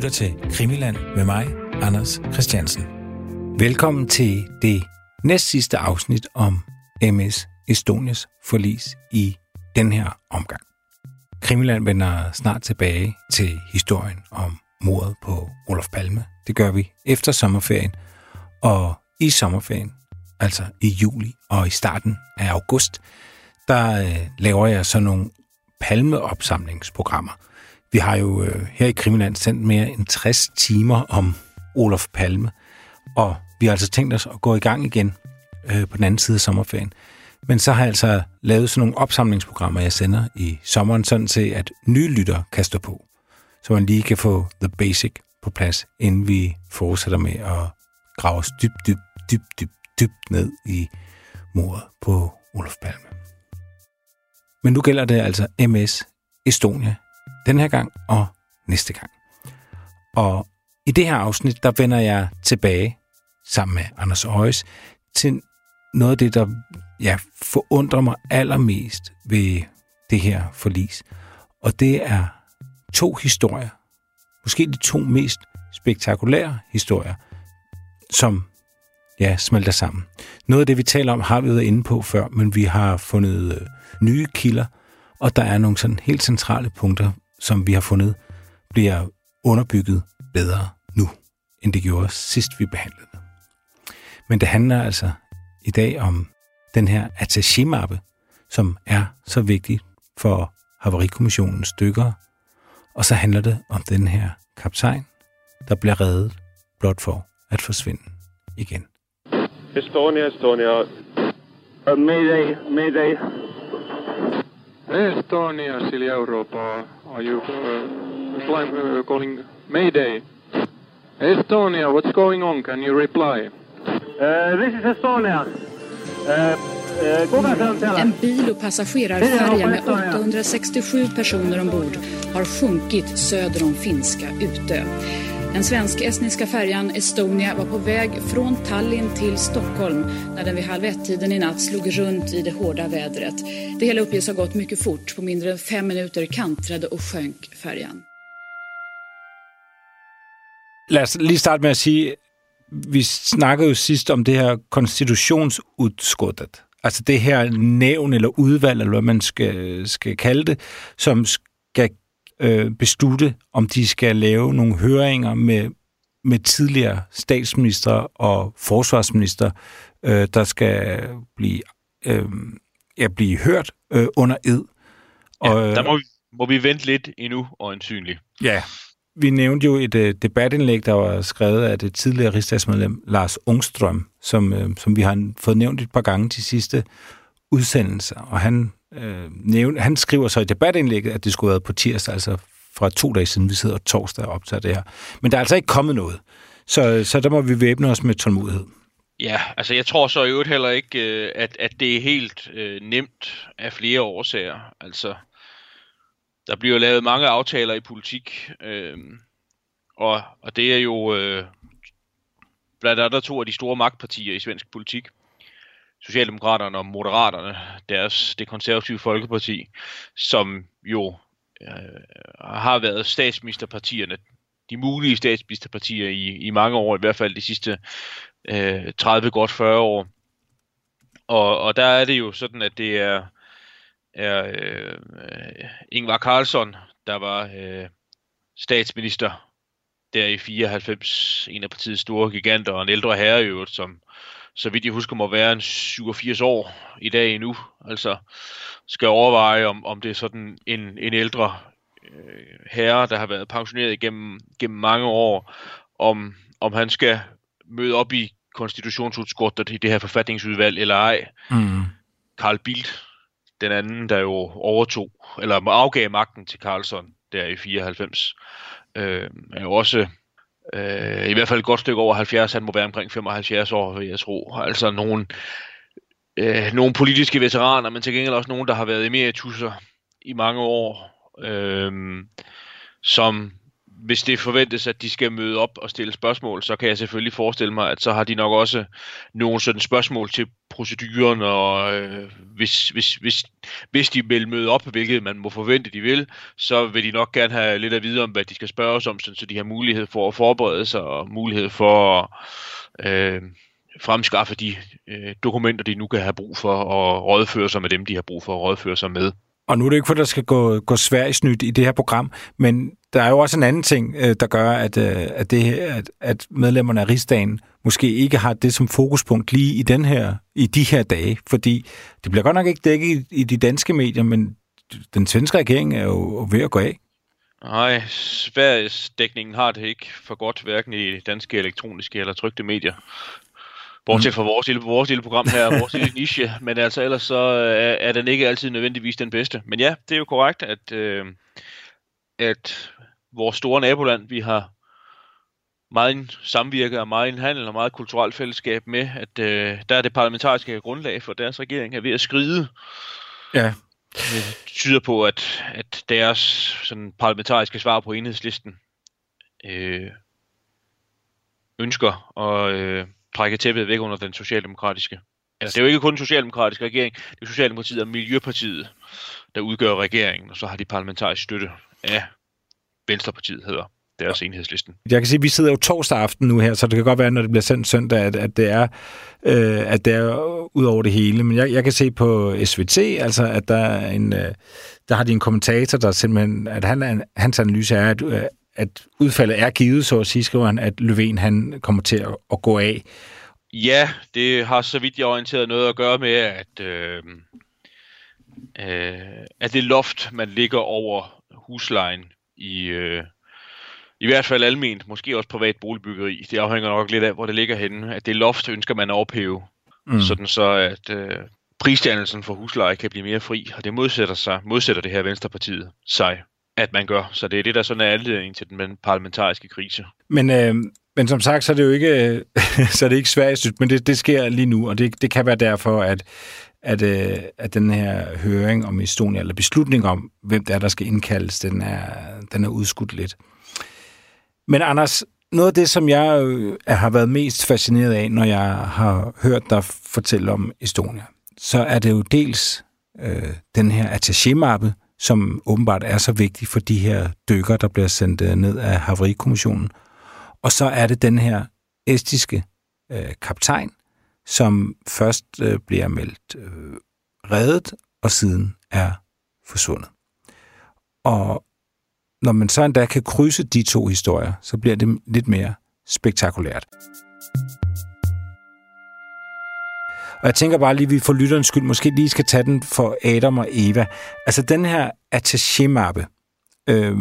lytter til Krimiland med mig, Anders Christiansen. Velkommen til det næst sidste afsnit om MS Estonias forlis i den her omgang. Krimiland vender snart tilbage til historien om mordet på Olof Palme. Det gør vi efter sommerferien, og i sommerferien, altså i juli og i starten af august, der øh, laver jeg så nogle palmeopsamlingsprogrammer. Vi har jo øh, her i Krimiland sendt mere end 60 timer om Olof Palme, og vi har altså tænkt os at gå i gang igen øh, på den anden side af sommerferien. Men så har jeg altså lavet sådan nogle opsamlingsprogrammer, jeg sender i sommeren, sådan til at nye lyttere kan stå på, så man lige kan få the basic på plads, inden vi fortsætter med at grave os dybt, dybt, dybt, dybt, dybt ned i mordet på Olof Palme. Men nu gælder det altså MS Estonia den her gang og næste gang. Og i det her afsnit, der vender jeg tilbage sammen med Anders Øjes til noget af det, der ja, forundrer mig allermest ved det her forlis. Og det er to historier. Måske de to mest spektakulære historier, som ja, smelter sammen. Noget af det, vi taler om, har vi været inde på før, men vi har fundet øh, nye kilder, og der er nogle sådan helt centrale punkter, som vi har fundet, bliver underbygget bedre nu, end det gjorde sidst vi behandlede det. Men det handler altså i dag om den her attaché-mappe, som er så vigtig for Havarikommissionens dykkere, og så handler det om den her kaptajn, der bliver reddet blot for at forsvinde igen. Estonia, Estonia. Uh, mayday, mayday. Estonia, Silja Europa. Are you uh, flying, uh, calling Mayday? Estonia, what's going on? Can you reply? Uh, this is Estonia. Uh, uh, En bil och passagerarfärja med 867 personer ombord har sjunkit söder om finska Utö. Den svensk-estniska färjan Estonia var på väg från Tallinn till Stockholm när den vid halv ett-tiden i natt slog runt i det hårda vädret. Det hela uppges ha gått mycket fort. På mindre än fem minuter kantrade och sjönk färjan. Lad os lige starte med at sige, vi snakkede jo sidst om det her konstitutionsudskuddet. Altså det her nævn eller udvalg, eller hvad man skal, skal kalde det, som skal øh, beslutte, om de skal lave nogle høringer med, med tidligere statsminister og forsvarsminister, øh, der skal blive, øh, ja, blive hørt øh, under ed. Ja, der må vi, må vi vente lidt endnu, øjensynligt. Ja, vi nævnte jo et uh, debatindlæg, der var skrevet af det tidligere rigsdagsmedlem Lars Ungstrøm, som, uh, som vi har fået nævnt et par gange de sidste udsendelser. Og han, øh, nævne, han skriver så i debatindlægget, at det skulle have været på tirsdag, altså fra to dage siden, vi sidder torsdag og optager det her. Men der er altså ikke kommet noget. Så, så der må vi væbne os med tålmodighed. Ja, altså jeg tror så i øvrigt heller ikke, øh, at, at det er helt øh, nemt af flere årsager. Altså, der bliver lavet mange aftaler i politik, øh, og, og det er jo øh, blandt andet to af de store magtpartier i svensk politik. Socialdemokraterne og Moderaterne, deres, det konservative Folkeparti, som jo øh, har været statsministerpartierne, de mulige statsministerpartier i, i mange år, i hvert fald de sidste øh, 30 godt 40 år. Og, og der er det jo sådan, at det er, er øh, Ingvar Carlsson, der var øh, statsminister der i 94, en af partiets store giganter, og en ældre herre i øvrigt, som så vidt jeg husker må være en 87 år i dag endnu. Altså skal overveje, om, om det er sådan en, en ældre øh, herre, der har været pensioneret igennem gennem mange år, om, om han skal møde op i konstitutionsudskottet i det her forfatningsudvalg eller ej. Mm. Carl Bildt, den anden, der jo overtog, eller afgav magten til Carlson der i 94, øh, er jo også øh, i hvert fald et godt stykke over 70, han må være omkring 75 år, vil jeg tro. Altså nogle, øh, nogle politiske veteraner, men til gengæld også nogen, der har været emeritusser i mange år, øh, som hvis det forventes, at de skal møde op og stille spørgsmål, så kan jeg selvfølgelig forestille mig, at så har de nok også nogle sådan spørgsmål til proceduren, og øh, hvis, hvis, hvis, hvis de vil møde op, hvilket man må forvente, de vil, så vil de nok gerne have lidt at vide om, hvad de skal spørge os om, så de har mulighed for at forberede sig, og mulighed for at øh, fremskaffe de øh, dokumenter, de nu kan have brug for, og rådføre sig med dem, de har brug for at rådføre sig med. Og nu er det ikke, for der skal gå, gå svært i det her program, men der er jo også en anden ting, øh, der gør, at, øh, at, det, at, at medlemmerne af rigsdagen måske ikke har det som fokuspunkt lige i, den her, i de her dage, fordi det bliver godt nok ikke dækket i, i de danske medier, men den svenske regering er jo ved at gå af. Nej, Sveriges dækningen har det ikke for godt, hverken i danske elektroniske eller trygte medier. Bortset fra vores lille, vores lille program her, vores lille niche, men altså ellers så er, er den ikke altid nødvendigvis den bedste. Men ja, det er jo korrekt, at, øh, at vores store naboland, vi har meget samvirke og meget handel og meget kulturelt fællesskab med, at øh, der er det parlamentariske grundlag for deres regering er ved at skride. Ja. Det tyder på, at, at deres sådan, parlamentariske svar på enhedslisten øh, ønsker at øh, trække tæppet væk under den socialdemokratiske. Altså, det er jo ikke kun den socialdemokratiske regering, det er Socialdemokratiet og Miljøpartiet, der udgør regeringen, og så har de parlamentarisk støtte af Venstrepartiet hedder deres enhedslisten. Jeg kan sige, at vi sidder jo torsdag aften nu her, så det kan godt være, når det bliver sendt søndag, at, at det er øh, at det er ud over det hele. Men jeg, jeg kan se på SVT, altså at der er en, øh, der har de en kommentator, der simpelthen, at han, hans analyse er, at, øh, at udfaldet er givet, så at sige, skriver han, at Løven han kommer til at, at gå af. Ja, det har så vidt jeg orienteret noget at gøre med, at, øh, øh, at det loft, man ligger over huslejen i, øh, i hvert fald alment, måske også privat boligbyggeri. Det afhænger nok lidt af, hvor det ligger henne. At det loft ønsker man at ophæve, mm. sådan så at øh, prisdannelsen for husleje kan blive mere fri, og det modsætter, sig, modsætter det her Venstrepartiet sig, at man gør. Så det er det, der sådan er anledning til den parlamentariske krise. Men, øh, men som sagt, så er det jo ikke, så er det ikke svært, men det, det sker lige nu, og det, det kan være derfor, at at, øh, at den her høring om Estonia, eller beslutning om, hvem det er, der skal indkaldes, den er, den er udskudt lidt. Men Anders, noget af det, som jeg øh, har været mest fascineret af, når jeg har hørt dig fortælle om Estonia, så er det jo dels øh, den her attaché-mappe, som åbenbart er så vigtig for de her dykker, der bliver sendt øh, ned af Havarikommissionen. Og så er det den her estiske øh, kaptajn, som først øh, bliver meldt øh, reddet, og siden er forsvundet. Og når man så endda kan krydse de to historier, så bliver det lidt mere spektakulært. Og jeg tænker bare lige, at vi for lytterens skyld måske lige skal tage den for Adam og Eva. Altså den her attaché-mappe, øh,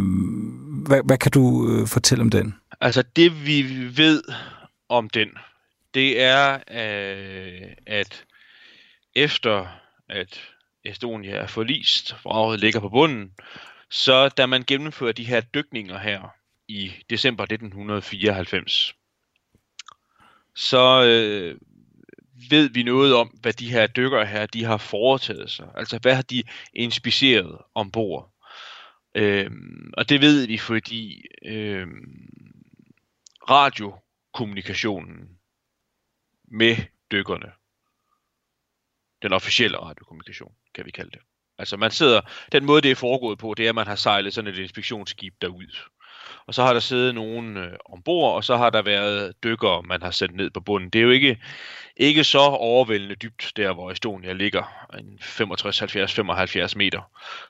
hvad, hvad kan du øh, fortælle om den? Altså det vi ved om den, det er, øh, at efter at Estonia er forlist, vraget ligger på bunden, så da man gennemfører de her dykninger her i december 1994, så øh, ved vi noget om, hvad de her dykkere her, de har foretaget sig. Altså, hvad har de inspiceret ombord? Øhm, og det ved vi, fordi øhm, radiokommunikationen med dykkerne. Den officielle radiokommunikation, kan vi kalde det. Altså man sidder, den måde det er foregået på, det er, at man har sejlet sådan et inspektionsskib derud. Og så har der siddet nogen øh, ombord, og så har der været dykkere, man har sendt ned på bunden. Det er jo ikke, ikke så overvældende dybt, der hvor Estonia ligger, 65, 70, 75 meter.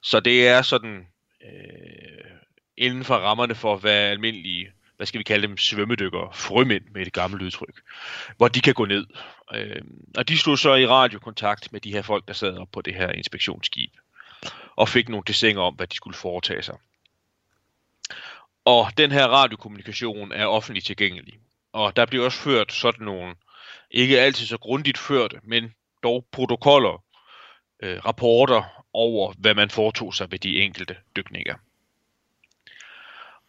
Så det er sådan øh, inden for rammerne for, hvad almindelige hvad skal vi kalde dem, svømmedykker, frømænd med et gammelt udtryk, hvor de kan gå ned. Øh, og de stod så i radiokontakt med de her folk, der sad op på det her inspektionsskib, og fik nogle desinger om, hvad de skulle foretage sig. Og den her radiokommunikation er offentligt tilgængelig. Og der bliver også ført sådan nogle, ikke altid så grundigt ført, men dog protokoller, øh, rapporter over, hvad man foretog sig ved de enkelte dykninger.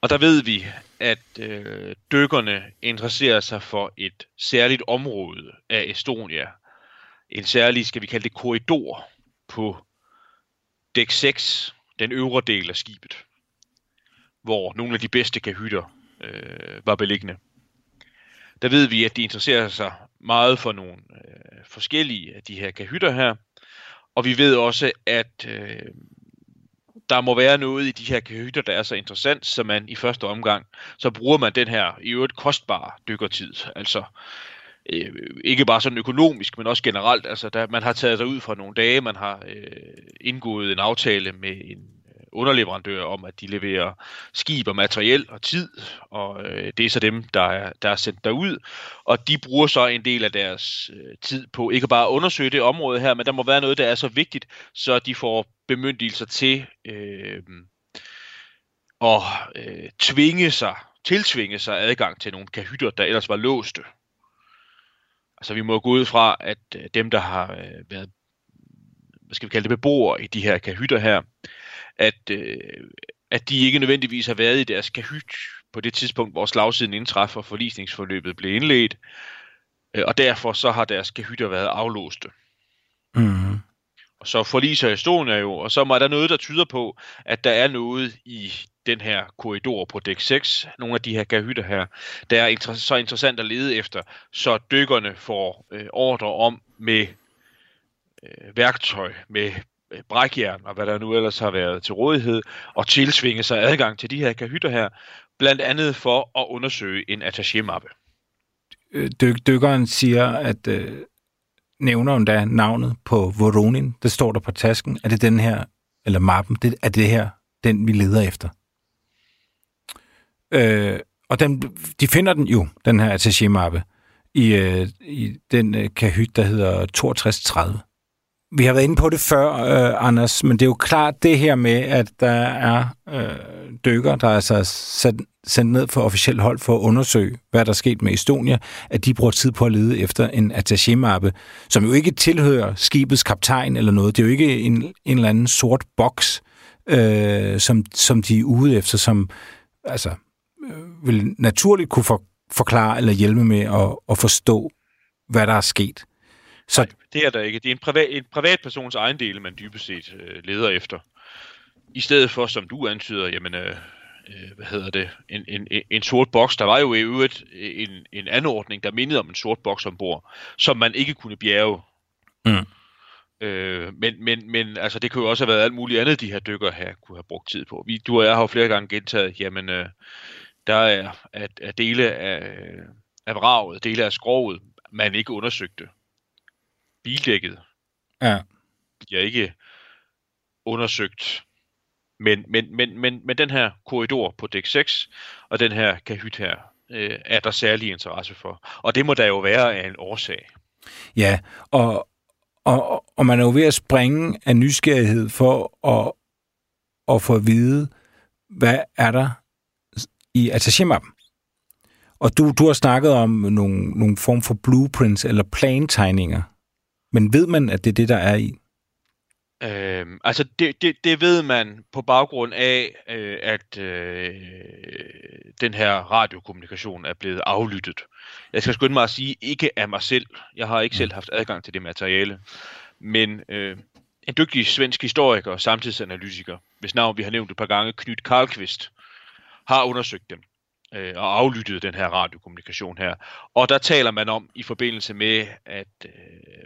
Og der ved vi, at øh, dykkerne interesserer sig for et særligt område af Estonia. En særlig, skal vi kalde det, korridor på dæk 6, den øvre del af skibet. hvor nogle af de bedste kahytter øh, var beliggende. Der ved vi, at de interesserer sig meget for nogle øh, forskellige af de her kahytter her, og vi ved også, at øh, der må være noget i de her kahytter, der er så interessant, så man i første omgang, så bruger man den her i øvrigt kostbare dykkertid. Altså øh, ikke bare sådan økonomisk, men også generelt. Altså der, man har taget sig ud fra nogle dage, man har øh, indgået en aftale med en øh, underleverandører om, at de leverer skib og materiel og tid, og øh, det er så dem, der er, der er sendt derud, og de bruger så en del af deres øh, tid på ikke bare at undersøge det område her, men der må være noget, der er så vigtigt, så de får bemyndigelser til øh, at øh, tvinge sig, tiltvinge sig adgang til nogle kahytter, der ellers var låste. Altså vi må gå ud fra, at øh, dem, der har øh, været hvad skal vi kalde det, beboere i de her kahytter her, at, øh, at de ikke nødvendigvis har været i deres kahyt på det tidspunkt, hvor slagsiden indtræffer og forlisningsforløbet blev indledt, øh, og derfor så har deres kahytter været aflåste. Mm. Så forliser historien jo, og så er der noget, der tyder på, at der er noget i den her korridor på dæk 6, nogle af de her kahytter her, der er inter- så interessant at lede efter, så dykkerne får øh, ordre om med øh, værktøj, med Øh, brækjern og hvad der nu ellers har været til rådighed, og tilsvinge sig adgang til de her kahytter her, blandt andet for at undersøge en attaché-mappe. Dyk, dykkeren siger, at øh, nævner hun da navnet på Voronin, det står der på tasken. Er det den her, eller mappen, det, er det her den, vi leder efter? Øh, og den, de finder den jo, den her attaché-mappe, i, øh, i den øh, kahyt, der hedder 6230. Vi har været inde på det før, øh, Anders, men det er jo klart det her med, at der er øh, dykker, der altså er altså sat, sendt ned for officielt hold for at undersøge, hvad der er sket med Estonia, at de bruger tid på at lede efter en attaché-mappe, som jo ikke tilhører skibets kaptajn eller noget. Det er jo ikke en, en eller anden sort boks, øh, som, som de er ude efter, som altså, øh, vil naturligt kunne for, forklare eller hjælpe med at, at forstå, hvad der er sket. Så... Nej, det er der ikke. Det er en, privat, en privatpersons ejendel, man dybest set øh, leder efter. I stedet for, som du antyder, jamen, øh, øh, hvad hedder det, en, en, en sort boks. Der var jo i øvrigt en, en anordning, der mindede om en sort boks ombord, som man ikke kunne bjerge. Mm. Øh, men, men, men altså, det kunne jo også have været alt muligt andet, de her dykker her kunne have brugt tid på. Vi, du og jeg har jo flere gange gentaget, jamen, øh, der er at, at dele af, af vraget, dele af skroget, man ikke undersøgte bildækket ja. bliver ikke undersøgt. Men, men, men, men, men den her korridor på dæk 6 og den her kahyt her, øh, er der særlig interesse for. Og det må der jo være af en årsag. Ja, og, og, og man er jo ved at springe af nysgerrighed for at, at få at vide, hvad er der i attaché-mappen. Og du, du har snakket om nogle, nogle form for blueprints eller plantegninger men ved man, at det er det, der er i? Øhm, altså, det, det, det ved man på baggrund af, øh, at øh, den her radiokommunikation er blevet aflyttet. Jeg skal skynde mig at sige, ikke af mig selv. Jeg har ikke mm. selv haft adgang til det materiale. Men øh, en dygtig svensk historiker og samtidsanalytiker, hvis navn vi har nævnt et par gange, Knyt Karlqvist, har undersøgt dem øh, og aflyttet den her radiokommunikation her. Og der taler man om i forbindelse med, at øh,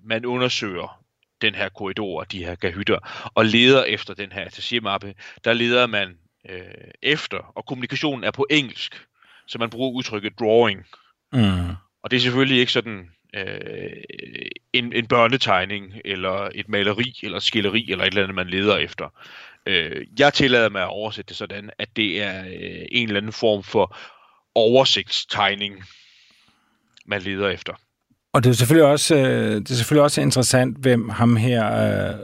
man undersøger den her korridor, de her kahytter, og leder efter den her attaché-mappe. Der leder man øh, efter, og kommunikationen er på engelsk, så man bruger udtrykket drawing. Mm. Og det er selvfølgelig ikke sådan øh, en, en børnetegning, eller et maleri, eller et skilleri, eller et eller andet, man leder efter. Øh, jeg tillader mig at oversætte det sådan, at det er øh, en eller anden form for oversigtstegning, man leder efter. Og det er selvfølgelig også, øh, det er selvfølgelig også interessant, hvem ham her, øh,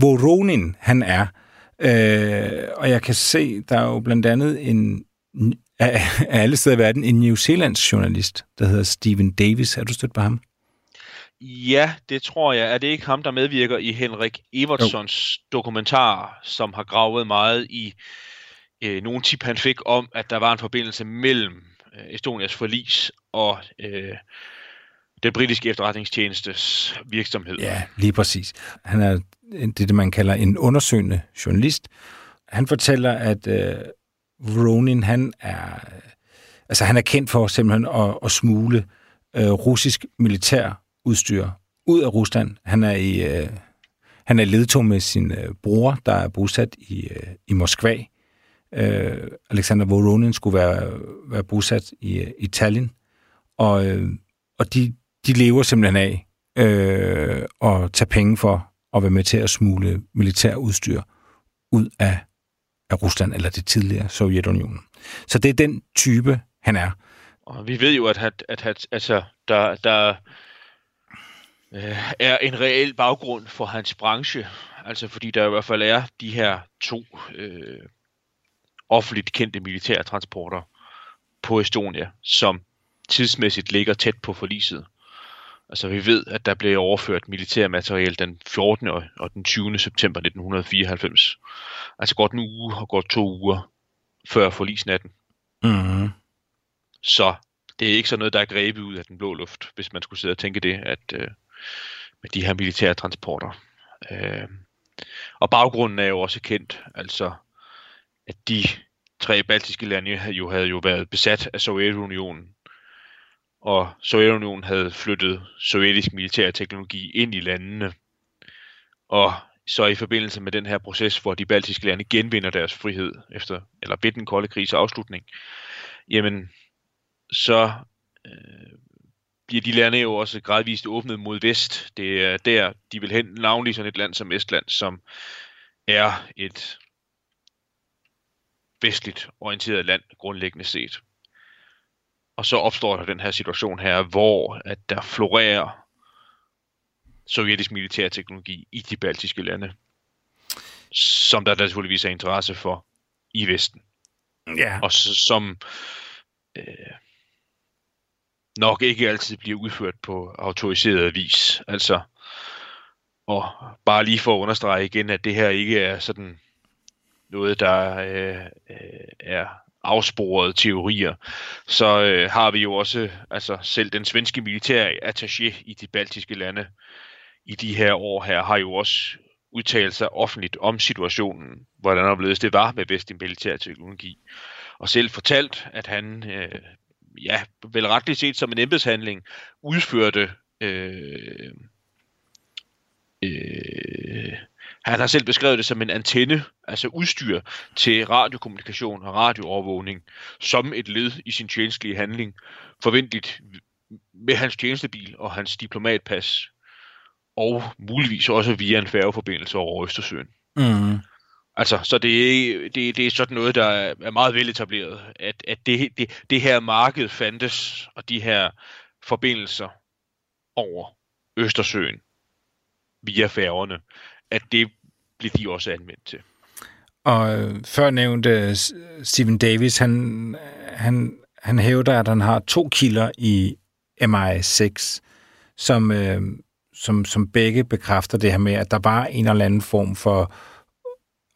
Voronin, han er. Øh, og jeg kan se, der er jo blandt andet en, af, alle steder i verden, en New Zealands journalist, der hedder Stephen Davis. Er du stødt på ham? Ja, det tror jeg. Er det ikke ham, der medvirker i Henrik Evertsons jo. dokumentar, som har gravet meget i øh, nogle tip, han fik om, at der var en forbindelse mellem øh, Estonias forlis og øh, den britiske efterretningstjenestes virksomhed. Ja, lige præcis. Han er det, det man kalder en undersøgende journalist. Han fortæller, at øh, Ronin, han er, altså han er kendt for simpelthen at, at smule øh, russisk militær udstyr ud af Rusland. Han er i, øh, han er ledtog med sin øh, bror, der er bosat i, øh, i Moskva. Øh, Alexander Voronin skulle være, være bosat i, øh, i Tallinn. Og, øh, og de, de lever simpelthen af øh, at tage penge for at være med til at smule militær udstyr ud af, af Rusland, eller det tidligere Sovjetunionen. Så det er den type, han er. Og vi ved jo, at, at, at, at altså, der, der øh, er en reel baggrund for hans branche. Altså fordi der i hvert fald er de her to øh, offentligt kendte militære transporter på Estonia, som tidsmæssigt ligger tæt på forliset. Altså vi ved, at der blev overført militærmateriel den 14. og den 20. september 1994. Altså godt en uge og godt to uger før forlisnatten. Mm. Så det er ikke sådan noget, der er grebet ud af den blå luft, hvis man skulle sidde og tænke det, at øh, med de her militære transporter. Øh, og baggrunden er jo også kendt, altså at de tre baltiske lande jo havde jo været besat af Sovjetunionen og Sovjetunionen havde flyttet sovjetisk militær teknologi ind i landene. Og så i forbindelse med den her proces, hvor de baltiske lande genvinder deres frihed efter, eller ved den kolde krigs afslutning, jamen, så øh, bliver de lande jo også gradvist åbnet mod vest. Det er der, de vil hen, navnlig sådan et land som Estland, som er et vestligt orienteret land grundlæggende set. Og så opstår der den her situation her, hvor at der florerer sovjetisk militærteknologi i de baltiske lande, som der naturligvis er interesse for i Vesten. Ja. Og så, som øh, nok ikke altid bliver udført på autoriseret vis. Altså, og bare lige for at understrege igen, at det her ikke er sådan noget, der øh, øh, er afsporede teorier, så øh, har vi jo også altså selv den svenske militære attaché i de baltiske lande i de her år her, har jo også udtalt sig offentligt om situationen, hvordan opledes det var med vestlig militær teknologi. Og selv fortalt, at han, øh, ja, vel retligt set som en embedshandling, udførte øh, øh, han har selv beskrevet det som en antenne, altså udstyr til radiokommunikation og radioovervågning, som et led i sin tjenestlige handling, forventeligt med hans tjenestebil og hans diplomatpas, og muligvis også via en færgeforbindelse over Østersøen. Mm. Altså, så det er, det, det er sådan noget, der er meget veletableret, at, at det, det, det her marked fandtes, og de her forbindelser over Østersøen via færgerne, at det blev de også anvendt til. Og øh, før nævnte øh, Stephen Davis, han, han, han hævder, at han har to kilder i MI6, som, øh, som, som begge bekræfter det her med, at der var en eller anden form for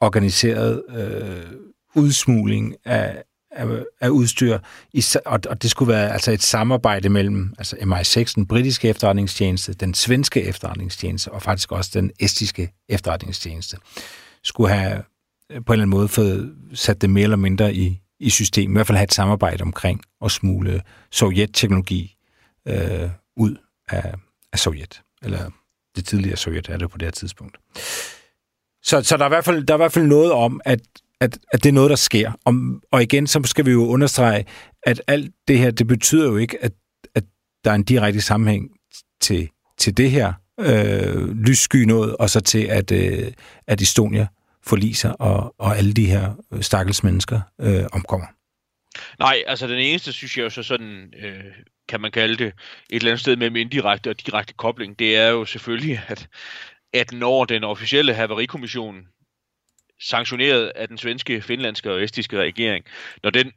organiseret øh, udsmugling af, af, af udstyr, i, og, og det skulle være altså et samarbejde mellem altså MI6, den britiske efterretningstjeneste, den svenske efterretningstjeneste og faktisk også den estiske efterretningstjeneste, skulle have øh, på en eller anden måde fået sat det mere eller mindre i, i system, i hvert fald have et samarbejde omkring at smule sovjetteknologi øh, ud af, af Sovjet, eller det tidligere Sovjet er det på det her tidspunkt. Så, så der, er i hvert fald, der er i hvert fald noget om, at at, at det er noget, der sker. Og, og igen, så skal vi jo understrege, at alt det her, det betyder jo ikke, at, at der er en direkte sammenhæng til, til det her øh, lyssky noget, og så til, at, øh, at Estonia forliser, og, og alle de her øh, stakkels mennesker øh, omkommer. Nej, altså den eneste, synes jeg jo så sådan, øh, kan man kalde det, et eller andet sted mellem indirekte og direkte kobling, det er jo selvfølgelig, at, at når den officielle haverikommission sanktioneret af den svenske, finlandske og estiske regering, når den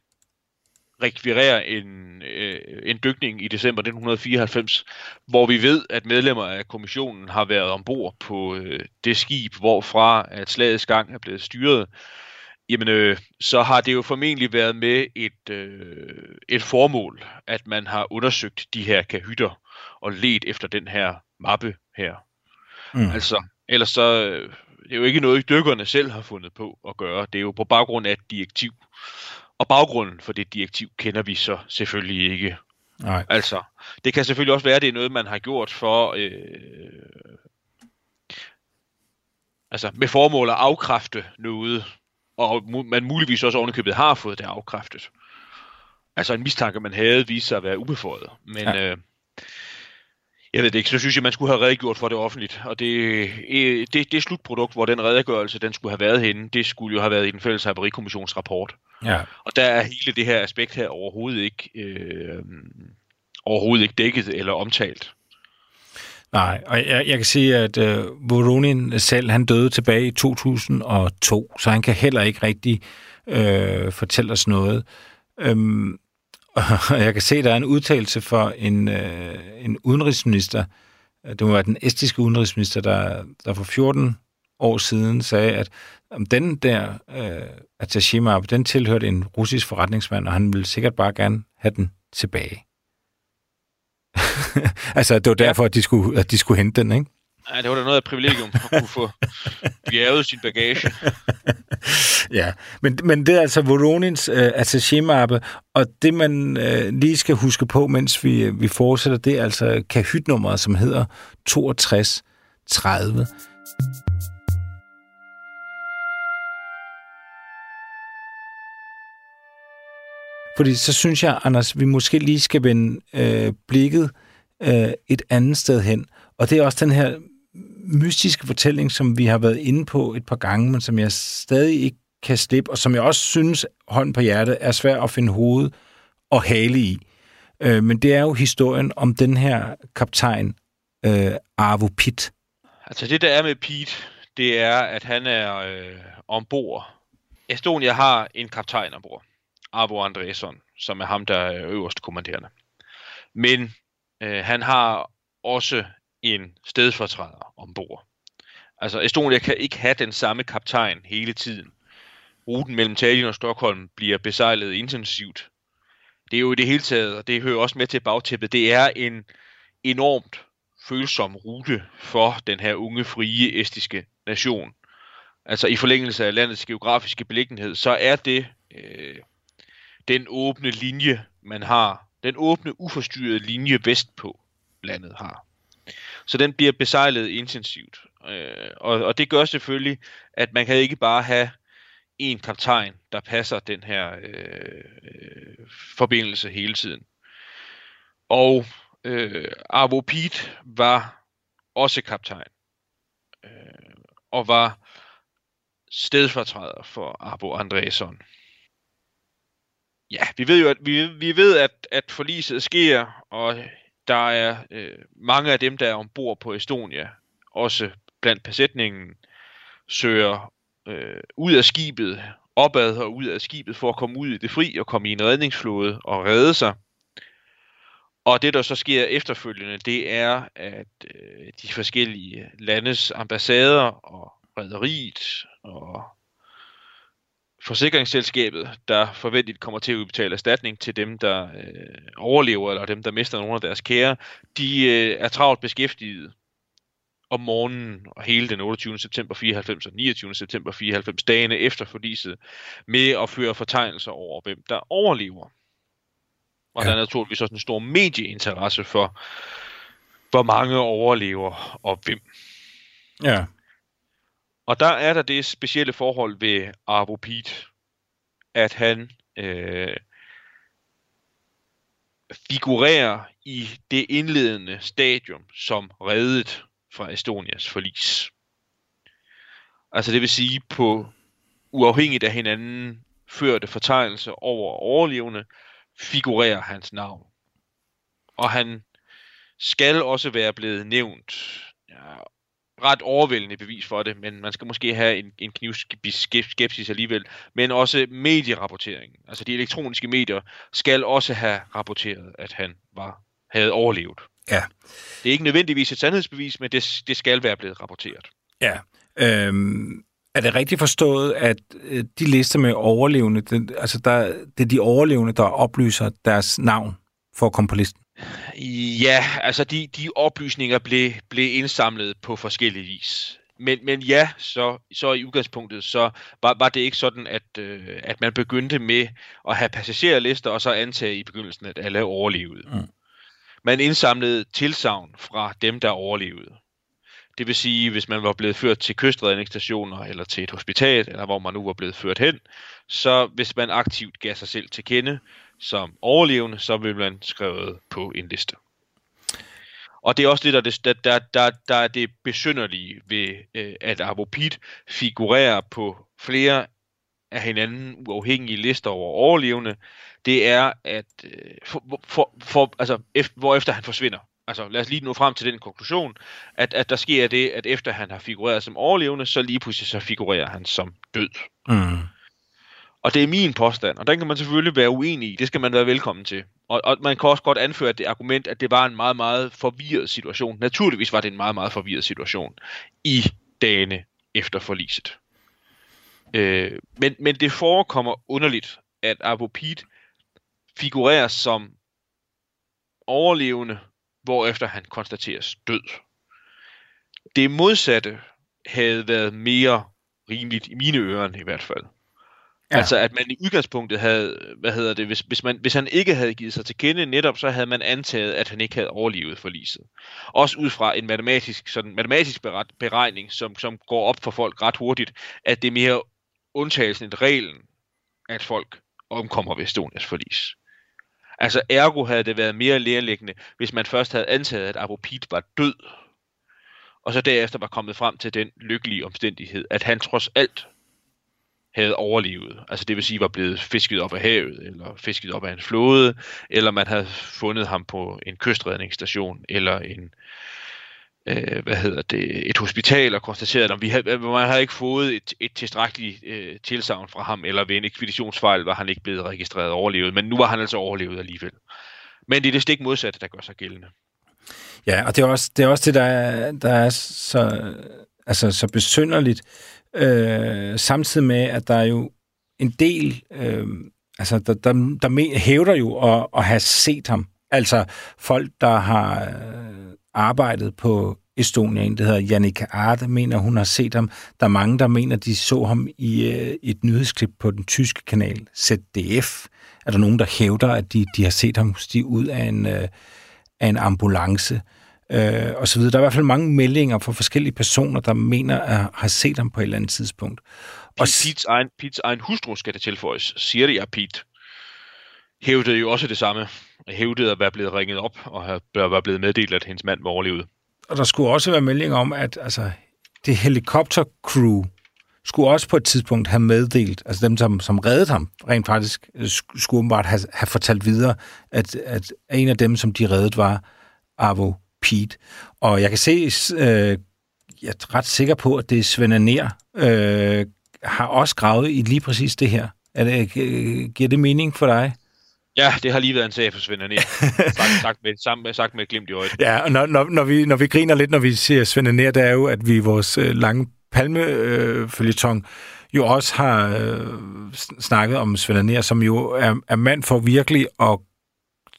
rekvirerer en, øh, en dykning i december 1994, hvor vi ved, at medlemmer af kommissionen har været ombord på øh, det skib, hvorfra at slagets gang er blevet styret, jamen øh, så har det jo formentlig været med et, øh, et formål, at man har undersøgt de her kahytter og let efter den her mappe her. Mm. Altså, ellers så det er jo ikke noget, dykkerne selv har fundet på at gøre. Det er jo på baggrund af et direktiv. Og baggrunden for det direktiv kender vi så selvfølgelig ikke. Nej. Altså, det kan selvfølgelig også være, at det er noget, man har gjort for... Øh, altså, med formål at afkræfte noget, og man muligvis også ovenikøbet har fået det afkræftet. Altså en mistanke, man havde, vist sig at være ubeføjet. Men ja. øh, jeg ved det ikke, så synes jeg, man skulle have redegjort for det offentligt. Og det, øh, det, det slutprodukt, hvor den redegørelse, den skulle have været henne, det skulle jo have været i den fælles haverikommissionsrapport. Ja. Og der er hele det her aspekt her overhovedet ikke, øh, overhovedet ikke dækket eller omtalt. Nej, og jeg, jeg kan sige, at øh, Voronin selv, han døde tilbage i 2002, så han kan heller ikke rigtig øh, fortælle os noget. Øhm, og jeg kan se, der er en udtalelse for en, øh, en udenrigsminister, det må være den estiske udenrigsminister, der, der for 14 år siden sagde, at om den der øh, attaché den tilhørte en russisk forretningsmand, og han ville sikkert bare gerne have den tilbage. altså, det var derfor, at de skulle, at de skulle hente den, ikke? Ja, det var da noget af privilegium at kunne få bjerget sin bagage. ja, men, men det er altså Voronins øh, attaché-mappe, og det man øh, lige skal huske på, mens vi, vi fortsætter, det er altså kahytnummeret, som hedder 6230. Fordi så synes jeg, Anders, vi måske lige skal vende øh, blikket øh, et andet sted hen. Og det er også den her mystiske fortælling, som vi har været inde på et par gange, men som jeg stadig ikke kan slippe, og som jeg også synes, hånd på hjertet, er svært at finde hoved og hale i. Øh, men det er jo historien om den her kaptajn, øh, Arvo Pitt. Altså det, der er med Pete, det er, at han er øh, ombord. Estonia har en kaptajn ombord. Arvo Andresson, som er ham, der er øverste kommanderende. Men øh, han har også en stedfortræder ombord. Altså Estonia kan ikke have den samme kaptajn hele tiden. Ruten mellem Tallinn og Stockholm bliver besejlet intensivt. Det er jo i det hele taget, og det hører også med til bagtæppet, det er en enormt følsom rute for den her unge, frie, estiske nation. Altså i forlængelse af landets geografiske beliggenhed, så er det øh, den åbne linje, man har, den åbne, uforstyrrede linje vestpå landet har. Så den bliver besejlet intensivt. Øh, og, og det gør selvfølgelig, at man kan ikke bare have en kaptajn, der passer den her øh, øh, forbindelse hele tiden. Og øh, Arvo Piet var også kaptajn. Øh, og var stedfortræder for Arvo Andresson ja, vi ved jo, at vi, vi ved, at, at forliset sker, og der er øh, mange af dem, der er ombord på Estonia, også blandt besætningen, søger øh, ud af skibet, opad og ud af skibet for at komme ud i det fri og komme i en redningsflåde og redde sig. Og det, der så sker efterfølgende, det er, at øh, de forskellige landes ambassader og rederiet og forsikringsselskabet, der forventeligt kommer til at udbetale erstatning til dem, der øh, overlever, eller dem, der mister nogle af deres kære, de øh, er travlt beskæftiget om morgenen og hele den 28. september 94 og 29. september 94, dagene efter forliset, med at føre fortegnelser over, hvem der overlever. Og ja. der er naturligvis også en stor medieinteresse for, hvor mange overlever og hvem. Ja. Og der er der det specielle forhold ved Arvo Pete, at han øh, figurerer i det indledende stadium som reddet fra Estonias forlis. Altså det vil sige på uafhængigt af hinanden førte fortegnelse over overlevende, figurerer hans navn. Og han skal også være blevet nævnt ja, ret overvældende bevis for det, men man skal måske have en, en knivskepsis alligevel. Men også medierapporteringen, altså de elektroniske medier, skal også have rapporteret, at han var havde overlevet. Ja. Det er ikke nødvendigvis et sandhedsbevis, men det, det skal være blevet rapporteret. Ja. Øhm, er det rigtigt forstået, at øh, de lister med overlevende, det, altså der, det er de overlevende, der oplyser deres navn for at komme på listen? Ja, altså de, de oplysninger blev, blev indsamlet på forskellige vis. men, men ja, så, så i udgangspunktet, så var, var det ikke sådan, at, øh, at man begyndte med at have passagerlister, og så antage i begyndelsen, at alle overlevede. Mm. Man indsamlede tilsavn fra dem, der overlevede. Det vil sige, hvis man var blevet ført til kystredningsstationer, eller til et hospital, eller hvor man nu var blevet ført hen, så hvis man aktivt gav sig selv til kende som overlevende, så vil man skrevet på en liste. Og det er også det, der, der, der, der er det besynderlige ved, øh, at Avopid figurerer på flere af hinanden uafhængige lister over overlevende, det er, at øh, for, for, for, altså, efter, hvor efter han forsvinder. Altså lad os lige nå frem til den konklusion, at, at der sker det, at efter han har figureret som overlevende, så lige pludselig så figurerer han som død. Mm. Og det er min påstand, og den kan man selvfølgelig være uenig i. Det skal man være velkommen til. Og, og man kan også godt anføre det argument, at det var en meget, meget forvirret situation. Naturligvis var det en meget, meget forvirret situation i dagene efter forliset. Øh, men, men det forekommer underligt, at Apopid figurerer som overlevende, hvorefter han konstateres død. Det modsatte havde været mere rimeligt i mine ører i hvert fald. Ja. Altså at man i udgangspunktet havde, hvad hedder det, hvis, hvis, man, hvis han ikke havde givet sig til kende netop, så havde man antaget, at han ikke havde overlevet forliset. Også ud fra en matematisk, sådan, matematisk beregning, som, som går op for folk ret hurtigt, at det er mere undtagelsen end reglen, at folk omkommer ved Estonias forlis. Altså ergo havde det været mere lærelæggende, hvis man først havde antaget, at Apopid var død, og så derefter var kommet frem til den lykkelige omstændighed, at han trods alt havde overlevet. Altså det vil sige, var blevet fisket op af havet, eller fisket op af en flåde, eller man havde fundet ham på en kystredningsstation, eller en, øh, hvad hedder det, et hospital og konstateret, at vi havde, øh, man havde ikke fået et, et tilstrækkeligt øh, tilsavn fra ham, eller ved en ekspeditionsfejl var han ikke blevet registreret overlevet, men nu var han altså overlevet alligevel. Men det er det stik modsatte, der gør sig gældende. Ja, og det er også det, er også det der, er, der er så, altså, så besynderligt, øh, samtidig med, at der er jo en del, øh, altså der, der, der hævder jo at, at have set ham. Altså folk, der har øh, arbejdet på Estonia, en der hedder Jannika Arte, mener, hun har set ham. Der er mange, der mener, de så ham i øh, et nyhedsklip på den tyske kanal ZDF. Er der nogen, der hævder, at de, de har set ham stige ud af en, øh, af en ambulance? øh, og så videre. Der er i hvert fald mange meldinger fra forskellige personer, der mener at have set ham på et eller andet tidspunkt. Og Pete's egen, Pete's egen hustru skal det tilføjes. Siria Pete hævdede jo også det samme. Hævdede at være blevet ringet op og være blevet meddelt, at hendes mand var overlevet. Og der skulle også være meldinger om, at altså, det helikoptercrew skulle også på et tidspunkt have meddelt, altså dem, som, som reddede ham, rent faktisk øh, skulle bare have, have fortalt videre, at, at en af dem, som de reddede, var Avo Pete. Og jeg kan se, øh, jeg er ret sikker på, at det er Svend Aner, øh, har også gravet i lige præcis det her. Er det, øh, giver det mening for dig? Ja, det har lige været en sag for Svend Aner. sagt, sagt, med, sammen, sagt med glimt i øjet. Ja, og når, når, når, vi, når vi griner lidt, når vi siger Svend Aner, det er jo, at vi i vores øh, lange palmefølgetong øh, jo også har øh, snakket om Svend Aner, som jo er, er mand for virkelig at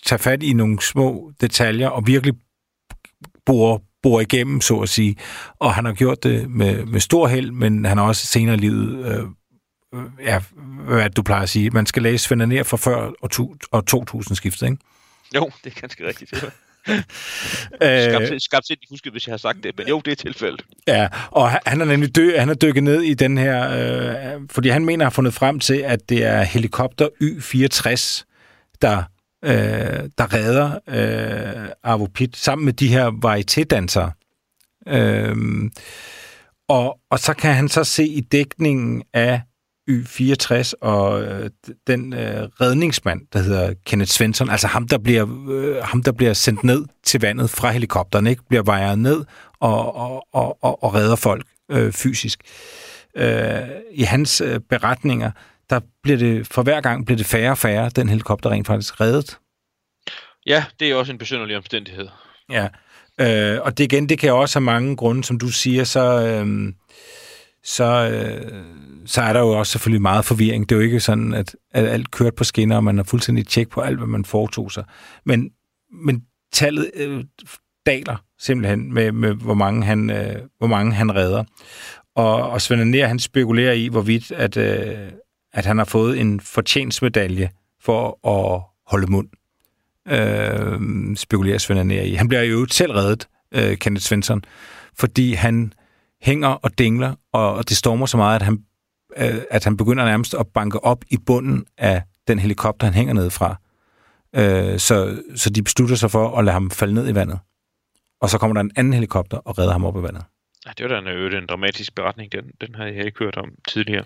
tage fat i nogle små detaljer og virkelig bor, bor igennem, så at sige. Og han har gjort det med, med stor held, men han har også senere i livet, øh, ja, hvad du plejer at sige, man skal læse Svend ned fra før og, to, og 2000 skiftet, ikke? Jo, det er ganske rigtigt. Øh, Skabt set, huske, hvis jeg har sagt det, men jo, det er tilfældet. Ja, og han er nemlig dø, han er dykket ned i den her, øh, fordi han mener, at har fundet frem til, at det er helikopter Y-64, der øh, der redder øh, Arvo Pitt sammen med de her varietédansere. Øh, og, og så kan han så se i dækningen af Y64 og øh, den øh, redningsmand, der hedder Kenneth Svensson, altså ham der, bliver, øh, ham, der bliver sendt ned til vandet fra helikopteren, ikke? bliver vejret ned og, og, og, og, og redder folk øh, fysisk. Øh, I hans øh, beretninger, der bliver det, for hver gang bliver det færre og færre, den helikopter rent faktisk reddet. Ja, det er også en besynderlig omstændighed. Ja, øh, og det igen, det kan også have mange grunde, som du siger, så, øh, så, øh, så er der jo også selvfølgelig meget forvirring. Det er jo ikke sådan, at, at alt kørt på skinner, og man har fuldstændig tjek på alt, hvad man foretog sig. Men, men tallet, øh, daler simpelthen med, med hvor, mange han, øh, hvor mange han redder. Og, og Svend Anér, han spekulerer i, hvorvidt at, øh, at han har fået en fortjensmedalje for at holde mund. Øh, spekulerer Svend i. Han bliver jo selv reddet, øh, Kenneth Svensson, fordi han hænger og dingler, og det stormer så meget, at han, øh, at han begynder nærmest at banke op i bunden af den helikopter, han hænger ned fra. Øh, så, så de beslutter sig for at lade ham falde ned i vandet. Og så kommer der en anden helikopter og redder ham op i vandet. Ja, det var da en, en dramatisk beretning, den, den havde jeg ikke hørt om tidligere.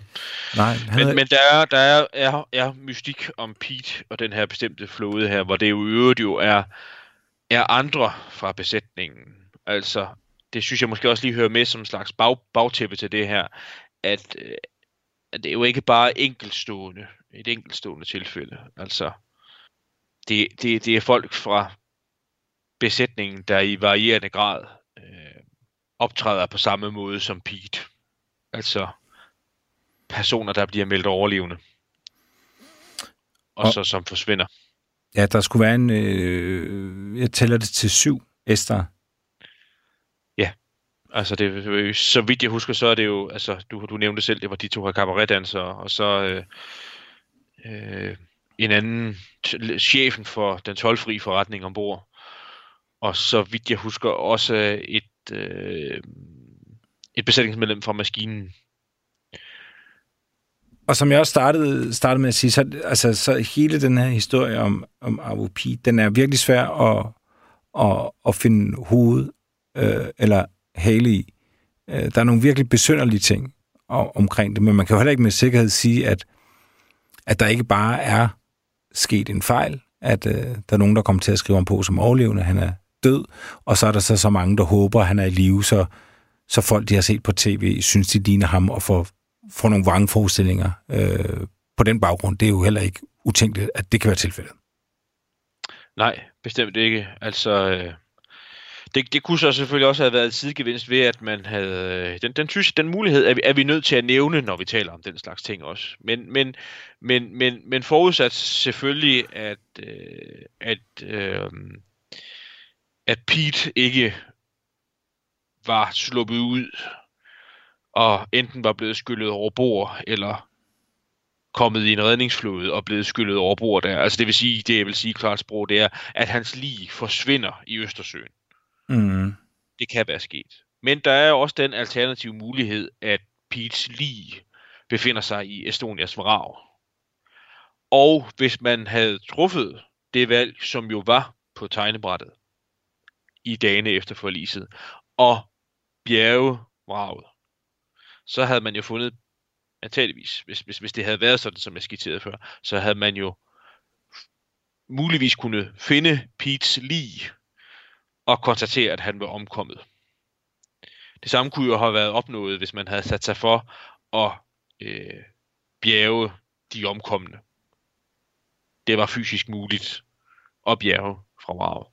Nej, men, havde... men der, er, der er, er, er mystik om Pete og den her bestemte flåde her, hvor det jo i øvrigt jo er, er andre fra besætningen. Altså, det synes jeg måske også lige hører med som en slags bag, bagtæppe til det her, at, øh, at det er jo ikke bare enkeltstående, et enkeltstående tilfælde. Altså, det, det, det er folk fra besætningen, der i varierende grad øh, optræder på samme måde som Pete. Altså personer, der bliver meldt overlevende. Og, og så som forsvinder. Ja, der skulle være en... Øh, jeg tæller det til syv, Esther. Ja, altså det, så vidt jeg husker, så er det jo... Altså, du, du nævnte selv, det var de to her cabaretdansere, og så... Øh, øh, en anden, chefen for den tolvfri forretning ombord. Og så vidt jeg husker, også et, øh, et besætningsmedlem fra maskinen. Og som jeg også startede, startede med at sige, så, altså, så hele den her historie om, om AVP, den er virkelig svær at, at, at finde hoved øh, eller hale i. Øh, der er nogle virkelig besynderlige ting omkring det, men man kan jo heller ikke med sikkerhed sige, at, at der ikke bare er sket en fejl, at øh, der er nogen, der kommer til at skrive om på som overlevende, han er død, og så er der så så mange, der håber, at han er i live, så, så folk, de har set på tv, synes, de ligner ham, og får, får nogle vrangforestillinger øh, på den baggrund. Det er jo heller ikke utænkeligt, at det kan være tilfældet. Nej, bestemt ikke. Altså, øh, det, det kunne så selvfølgelig også have været sidegevinst ved, at man havde... Øh, den, den, synes, den mulighed er vi, er vi nødt til at nævne, når vi taler om den slags ting også. Men, men, men, men, men forudsat selvfølgelig, at, øh, at, øh, at Pete ikke var sluppet ud, og enten var blevet skyllet over bord, eller kommet i en redningsflåde og blevet skyllet over bord der. Altså det vil sige, det jeg vil sige klart sprog, det er, at hans lig forsvinder i Østersøen. Mm. Det kan være sket. Men der er også den alternative mulighed, at Pete's lig befinder sig i Estonias vrag. Og hvis man havde truffet det valg, som jo var på tegnebrættet i dagene efter forliset, og bjerge vraget, så havde man jo fundet, antageligvis, hvis, hvis, hvis det havde været sådan, som jeg skitserede før, så havde man jo muligvis kunne finde Pete's lig og konstatere, at han var omkommet. Det samme kunne jo have været opnået, hvis man havde sat sig for at øh, bjerge de omkomne. Det var fysisk muligt at bjerge fra vraget.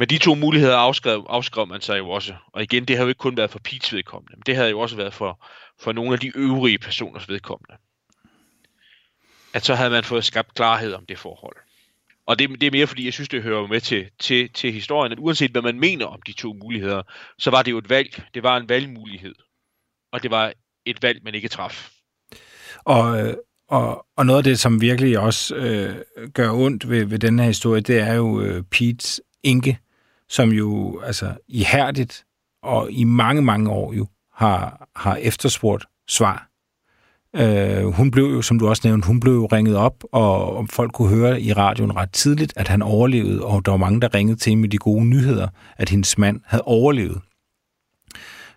Men de to muligheder afskrev, afskrev man sig jo også. Og igen, det har jo ikke kun været for Pits vedkommende, men det havde jo også været for, for nogle af de øvrige personers vedkommende. At så havde man fået skabt klarhed om det forhold. Og det, det er mere fordi, jeg synes, det hører med til, til, til historien, at uanset hvad man mener om de to muligheder, så var det jo et valg. Det var en valgmulighed. Og det var et valg, man ikke traf. Og, øh, og, og noget af det, som virkelig også øh, gør ondt ved, ved den her historie, det er jo øh, Pete's Inge, som jo altså ihærdigt og i mange, mange år jo har, har efterspurgt svar Øh, hun blev jo, som du også nævnte, hun blev jo ringet op, og, og folk kunne høre i radioen ret tidligt, at han overlevede, og der var mange, der ringede til med de gode nyheder, at hendes mand havde overlevet.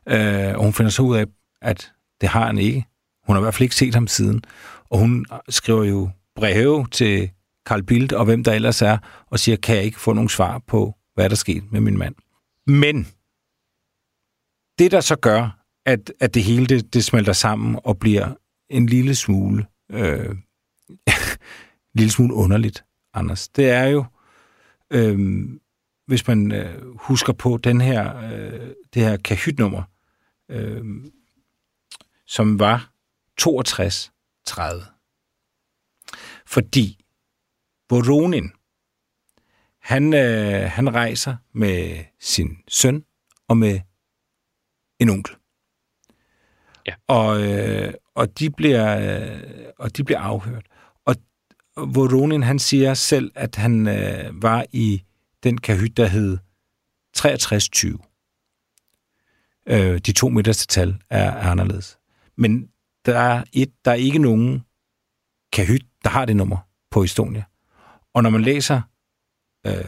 Øh, og hun finder så ud af, at det har han ikke. Hun har i hvert fald ikke set ham siden. Og hun skriver jo breve til Carl Bildt og hvem der ellers er, og siger, kan jeg ikke få nogen svar på, hvad der skete med min mand. Men det, der så gør, at, at det hele det, det smelter sammen og bliver en lille smule, øh, en lille smule underligt, Anders. Det er jo, øh, hvis man øh, husker på den her, øh, det her kahytnummer, øh, som var 62-30. Fordi Voronin, han, øh, han rejser med sin søn og med en onkel. Ja. Og, øh, og, de bliver, øh, og de bliver afhørt. Og Voronin, han siger selv, at han øh, var i den kahyt, der hed 6320. Øh, de to midterste tal er, er anderledes. Men der er, et, der er ikke nogen kahyt, der har det nummer på Estonia. Og når man læser øh,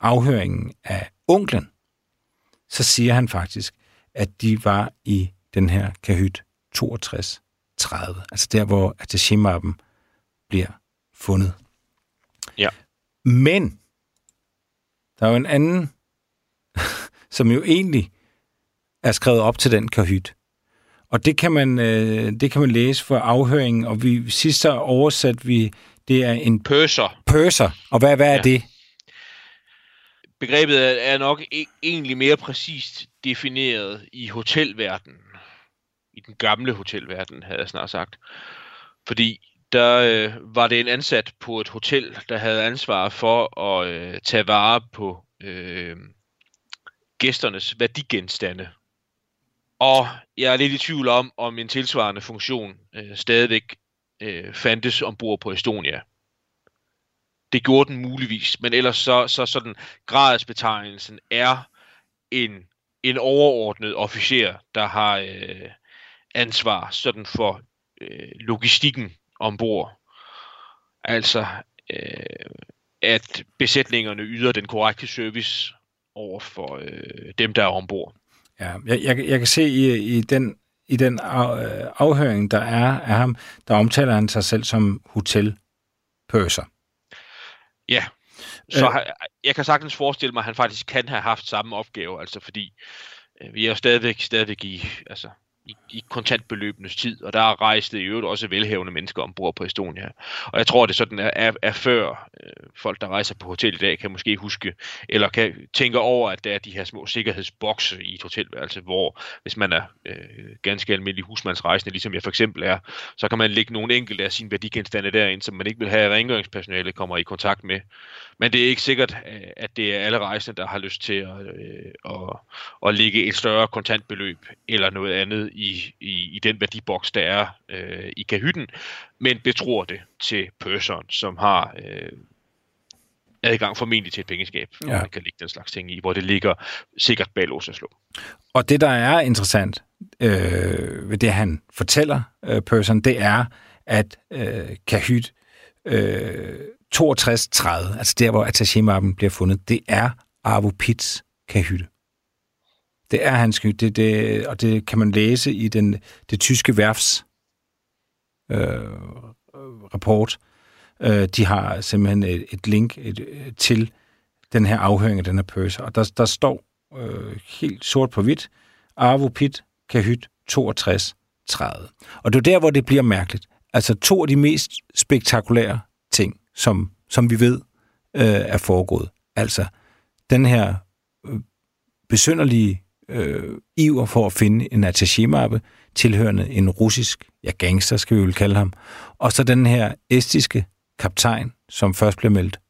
afhøringen af onklen, så siger han faktisk, at de var i den her kahyt 6230. Altså der, hvor attaché bliver fundet. Ja. Men der er jo en anden, som jo egentlig er skrevet op til den kahyt. Og det kan man, øh, det kan man læse for afhøringen, og vi sidst oversat vi, det er en Purser. purser. Og hvad, hvad er Ja. det? Begrebet er- er nok e- egentlig mere præcist defineret i hotelverdenen. I den gamle hotelverden, havde jeg snart sagt. Fordi der øh, var det en ansat på et hotel, der havde ansvar for at øh, tage vare på øh, gæsternes værdigenstande. Og jeg er lidt i tvivl om, om en tilsvarende funktion øh, stadigvæk øh, fandtes ombord på Estonia. Det gjorde den muligvis, men ellers så, så sådan gradsbetegnelsen er en, en overordnet officer, der har øh, ansvar sådan for øh, logistikken ombord. Altså, øh, at besætningerne yder den korrekte service over for øh, dem, der er ombord. Ja, jeg, jeg, jeg kan se i, i den, i den af, øh, afhøring, der er af ham, der omtaler han sig selv som hotelpurser. Ja, så Øh. øh. jeg kan sagtens forestille mig, at han faktisk kan have haft samme opgave, altså fordi øh, vi er jo stadigvæk, stadigvæk i, altså, i, i kontantbeløbenes tid, og der rejste i øvrigt også velhavende mennesker ombord på Estonia. Og jeg tror, det sådan er, er, er før øh, folk, der rejser på hotel i dag, kan måske huske, eller kan tænke over, at der er de her små sikkerhedsbokse i et hotelværelse, hvor hvis man er øh, ganske almindelig husmandsrejsende, ligesom jeg for eksempel er, så kan man lægge nogle enkelte af sine værdigenstande derind, som man ikke vil have, at rengøringspersonale kommer i kontakt med. Men det er ikke sikkert, øh, at det er alle rejsende, der har lyst til at, øh, at, at lægge et større kontantbeløb eller noget andet i, i, i den værdiboks, der er øh, i kahytten, men betror det til purseren, som har øh, adgang formentlig til et pengeskab, hvor Ja. man kan lægge den slags ting i, hvor det ligger sikkert bag lås og slå. Og det, der er interessant øh, ved det, han fortæller øh, person, det er, at øh, Kahyt øh, 6230, altså der, hvor attaché bliver fundet, det er Arvo Pits kahytte. Det er hans kahyt, det, det, og det kan man læse i den, det tyske værfs øh, rapport. Øh, de har simpelthen et, et link et, til den her afhøring af den her pøser, og der, der står øh, helt sort på hvidt, Arvo Pit Kahyt 62 30. Og det er der, hvor det bliver mærkeligt. Altså to af de mest spektakulære ting, som, som vi ved øh, er foregået. Altså den her øh, besynderlige øh, iver for at finde en attaché-mappe, tilhørende en russisk, ja gangster skal vi vel kalde ham, og så den her estiske kaptajn, som først blev meldt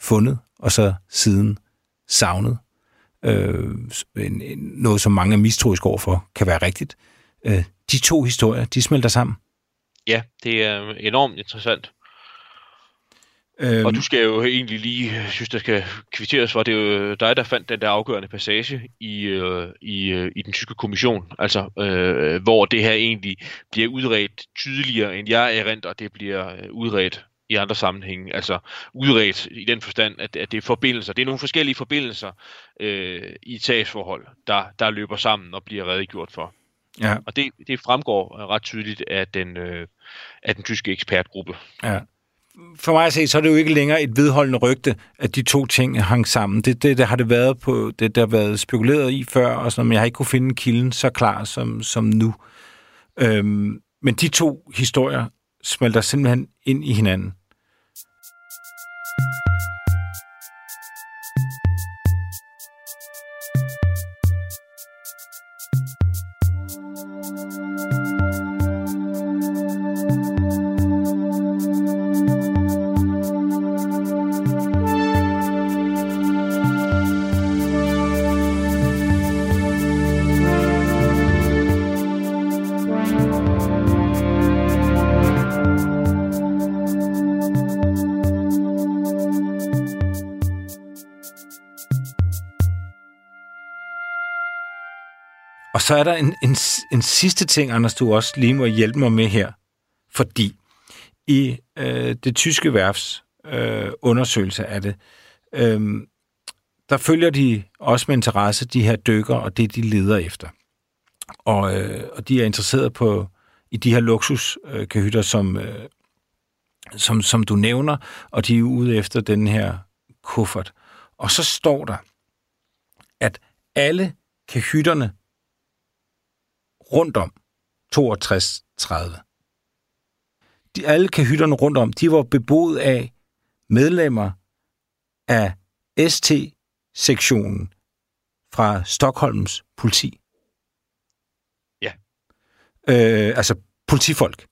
fundet, og så siden savnet. Øh, en, en, noget, som mange er mistroiske overfor, kan være rigtigt. Øh, de to historier, de smelter sammen. Ja, det er enormt interessant. Og du skal jo egentlig lige, jeg synes, der skal kvitteres for, det er jo dig, der fandt den der afgørende passage i, øh, i, øh, i den tyske kommission, altså øh, hvor det her egentlig bliver udredt tydeligere, end jeg erindrer, det bliver øh, udredt i andre sammenhænge. Altså udredt i den forstand, at, at det er forbindelser. Det er nogle forskellige forbindelser øh, i sagsforhold, der, der løber sammen og bliver redegjort for. ja, Og det, det fremgår ret tydeligt af den, øh, af den tyske ekspertgruppe. ja. For mig at se, så er det jo ikke længere et vedholdende rygte, at de to ting hang sammen. Det, det, det har det været på, det der har været spekuleret i før, og sådan, men jeg har ikke kunne finde kilden så klar som, som nu. Øhm, men de to historier smelter simpelthen ind i hinanden. Der en, en, en sidste ting, Anders, du også lige må hjælpe mig med her. Fordi i øh, det tyske værfs øh, undersøgelse af det, øh, der følger de også med interesse de her dykker og det, de leder efter. Og, øh, og de er interesseret på i de her luksuskahytter, øh, som, øh, som, som du nævner, og de er ude efter den her kuffert. Og så står der, at alle kahytterne rundt om 62-30, de, alle kahytterne rundt om, de var beboet af medlemmer af ST-sektionen fra Stockholms politi. Ja. Øh, altså politifolk.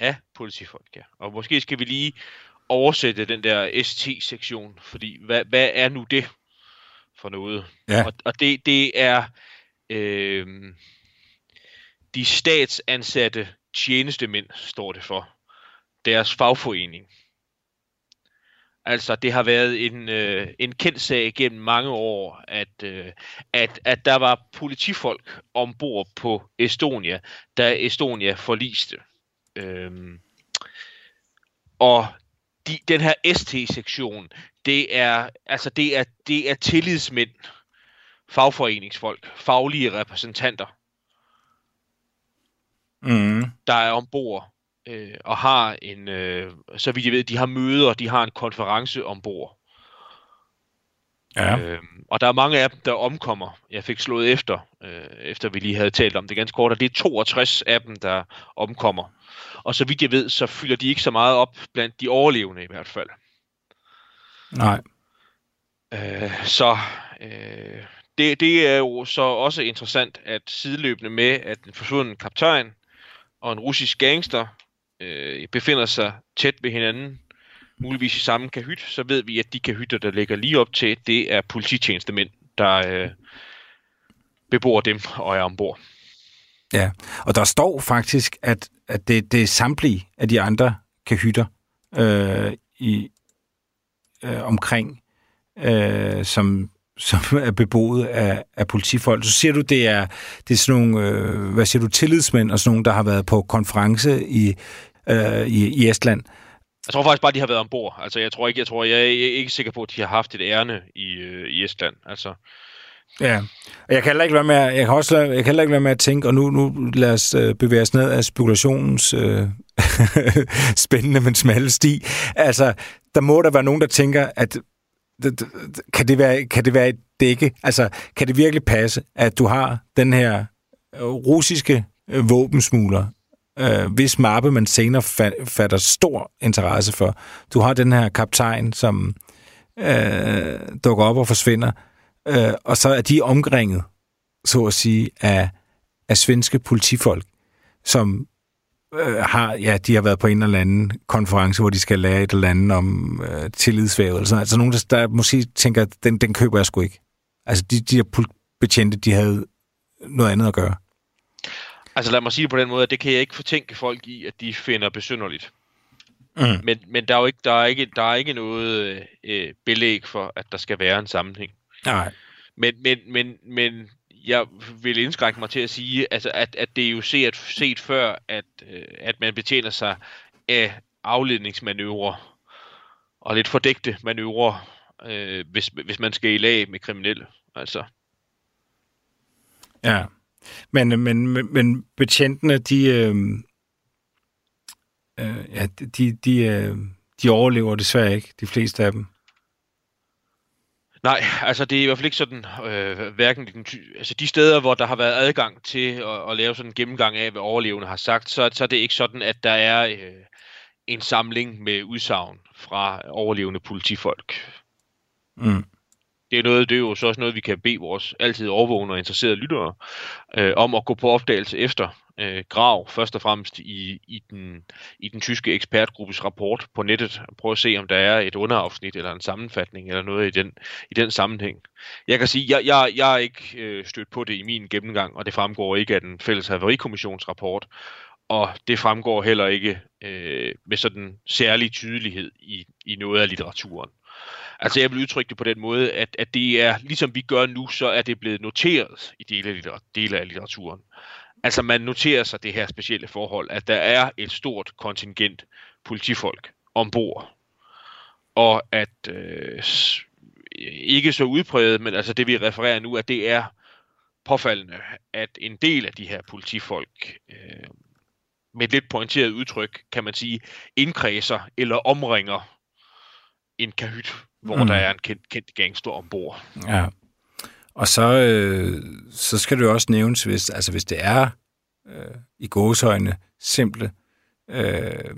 Ja, politifolk, ja. Og måske skal vi lige oversætte den der ST-sektion, fordi hvad, hvad er nu det for noget? Ja. Og, og det, det er øh, de statsansatte tjenestemænd, står det for. Deres fagforening. Altså, det har været en, øh, en kendt sag gennem mange år, at, øh, at, at der var politifolk ombord på Estonia, da Estonia forliste. Øhm, og de, den her ST-sektion, det er, altså det er, det er tillidsmænd, fagforeningsfolk, faglige repræsentanter, Mm. der er ombord øh, og har en, øh, så vidt jeg ved, de har møder, de har en konference ombord. Ja. Øhm, og der er mange af dem, der omkommer. Jeg fik slået efter, øh, efter vi lige havde talt om det ganske kort, og det er 62 af dem, der omkommer. Og så vidt jeg ved, så fylder de ikke så meget op blandt de overlevende i hvert fald. Nej. Øh, så øh, det, det er jo så også interessant, at sideløbende med, at en forsvunden kaptajn og en russisk gangster øh, befinder sig tæt ved hinanden, muligvis i samme kahyt, så ved vi, at de kahytter, der ligger lige op til, det er polititjenestemænd, der øh, bebor dem og er ombord. Ja, og der står faktisk, at, at det, det er samtlige af de andre kahytter øh, i, øh, omkring, øh, som, som er beboet af, af politifolk. Så siger du, det er, det er sådan nogle, øh, hvad siger du, tillidsmænd og sådan nogle, der har været på konference i, øh, i, i Estland. Jeg tror faktisk bare, de har været ombord. Altså, jeg tror ikke, jeg tror, jeg er ikke sikker på, at de har haft et ærne i, øh, i Estland. Altså, Ja, og jeg kan heller ikke være med, at, jeg kan også, jeg kan heller ikke være med at tænke, og nu, nu lad os øh, bevæge os ned af spekulationens øh, spændende, men smalle sti. Altså, der må der være nogen, der tænker, at kan, det være, kan det være et dække? Altså, kan det virkelig passe, at du har den her øh, russiske øh, våbensmugler, øh, hvis mappe man senere fatter stor interesse for. Du har den her kaptajn, som øh, dukker op og forsvinder, øh, og så er de omringet, så at sige, af, af svenske politifolk, som øh, har, ja, de har været på en eller anden konference, hvor de skal lære et eller andet om øh, tillidsvæv, eller sådan Altså nogen, der, der måske tænker, den, den køber jeg sgu ikke. Altså de, de her betjente, de havde noget andet at gøre. altså lad mig sige det på den måde, at det kan jeg ikke fortænke folk i, at de finder besynderligt. Mm. Men, men der er jo ikke, der er ikke, der er ikke noget øh, belæg for, at der skal være en sammenhæng. Nej. Men, men, men, men jeg vil indskrænke mig til at sige, altså, at, at det er jo set, set før, at, øh, at man betjener sig af afledningsmanøvrer og lidt fordægte manøvrer, øh, hvis, hvis man skal i lag med kriminelle. Altså, Ja. Men, men, men, men betjentene, de, øh, øh, ja, de, de, øh, de overlever desværre ikke, de fleste af dem. Nej, altså det er i hvert fald ikke sådan, øh, hverken den ty- altså de steder, hvor der har været adgang til at, at lave sådan en gennemgang af, hvad overlevende har sagt, så, så er det ikke sådan, at der er øh, en samling med udsagn fra overlevende politifolk. Mm. Det er, noget, det er jo så også noget, vi kan bede vores altid overvågne og interesserede lyttere øh, om at gå på opdagelse efter øh, grav, først og fremmest i, i, den, i den tyske ekspertgruppes rapport på nettet, og prøve at se, om der er et underafsnit eller en sammenfatning eller noget i den, i den sammenhæng. Jeg kan sige, jeg, jeg, jeg er ikke øh, stødt på det i min gennemgang, og det fremgår ikke af den fælles haverikommissionsrapport, og det fremgår heller ikke øh, med sådan særlig tydelighed i, i noget af litteraturen. Altså jeg vil udtrykke det på den måde, at, at det er, ligesom vi gør nu, så er det blevet noteret i dele af, litter, dele af litteraturen. Altså man noterer sig det her specielle forhold, at der er et stort kontingent politifolk ombord, og at øh, ikke så udpræget, men altså det vi refererer nu, at det er påfaldende, at en del af de her politifolk, øh, med et lidt pointeret udtryk, kan man sige, indkredser eller omringer en kahyt, hvor mm. der er en kendt, kendt gangster ombord. Ja. Og så, øh, så skal det også nævnes, hvis, altså hvis det er øh, i gåsøjne simple øh,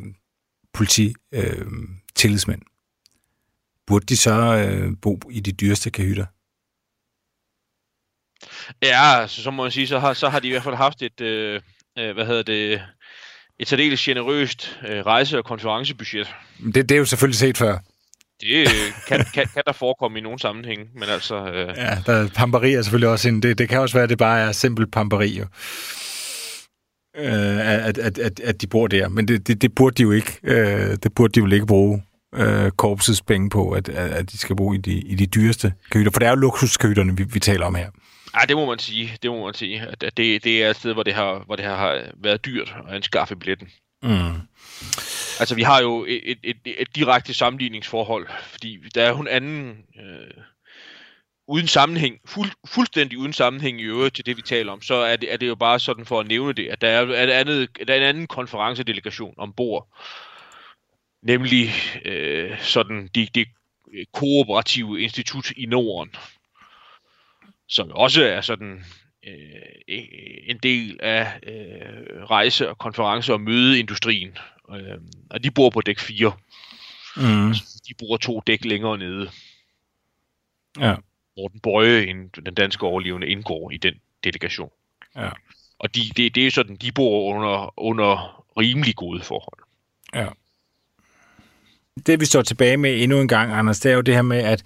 politi øh, tillidsmænd, burde de så øh, bo i de dyreste kahytter? Ja, altså, så må man sige, så har, så har de i hvert fald haft et, øh, øh hvad hedder det, et særdeles generøst øh, rejse- og konferencebudget. Det, det er jo selvfølgelig set før. Det kan, kan, kan der forekomme i nogle sammenhæng, men altså... Øh... Ja, der, pamperi er selvfølgelig også en... Det, det kan også være, at det bare er simpelt pamperi, jo. Øh, at, at, at, at de bor der. Men det, det, det burde de jo ikke. Øh, det burde de jo ikke bruge øh, korpsets penge på, at, at de skal bo i de, i de dyreste køder. For det er jo luksuskøderne, vi, vi taler om her. Ja, det må man sige. Det må man sige. At det, det er et sted, hvor det har, hvor det har været dyrt at anskaffe billetten. Mm. Altså, vi har jo et, et, et, et direkte sammenligningsforhold, fordi der er jo en anden... Øh, uden sammenhæng, fuld, fuldstændig uden sammenhæng i øvrigt til det, vi taler om, så er det, er det jo bare sådan for at nævne det, at der er, er, andet, der er en anden konferencedelegation ombord, nemlig øh, sådan det de kooperative institut i Norden, som også er sådan øh, en del af øh, rejse- og konference- og mødeindustrien. Øh, og de bor på dæk 4. Mm. De bor to dæk længere nede. Ja. Morten Bøje, den danske overlevende, indgår i den delegation. Ja. Og de, det, det er sådan, de bor under, under rimelig gode forhold. Ja. Det vi står tilbage med endnu en gang, Anders, det er jo det her med, at,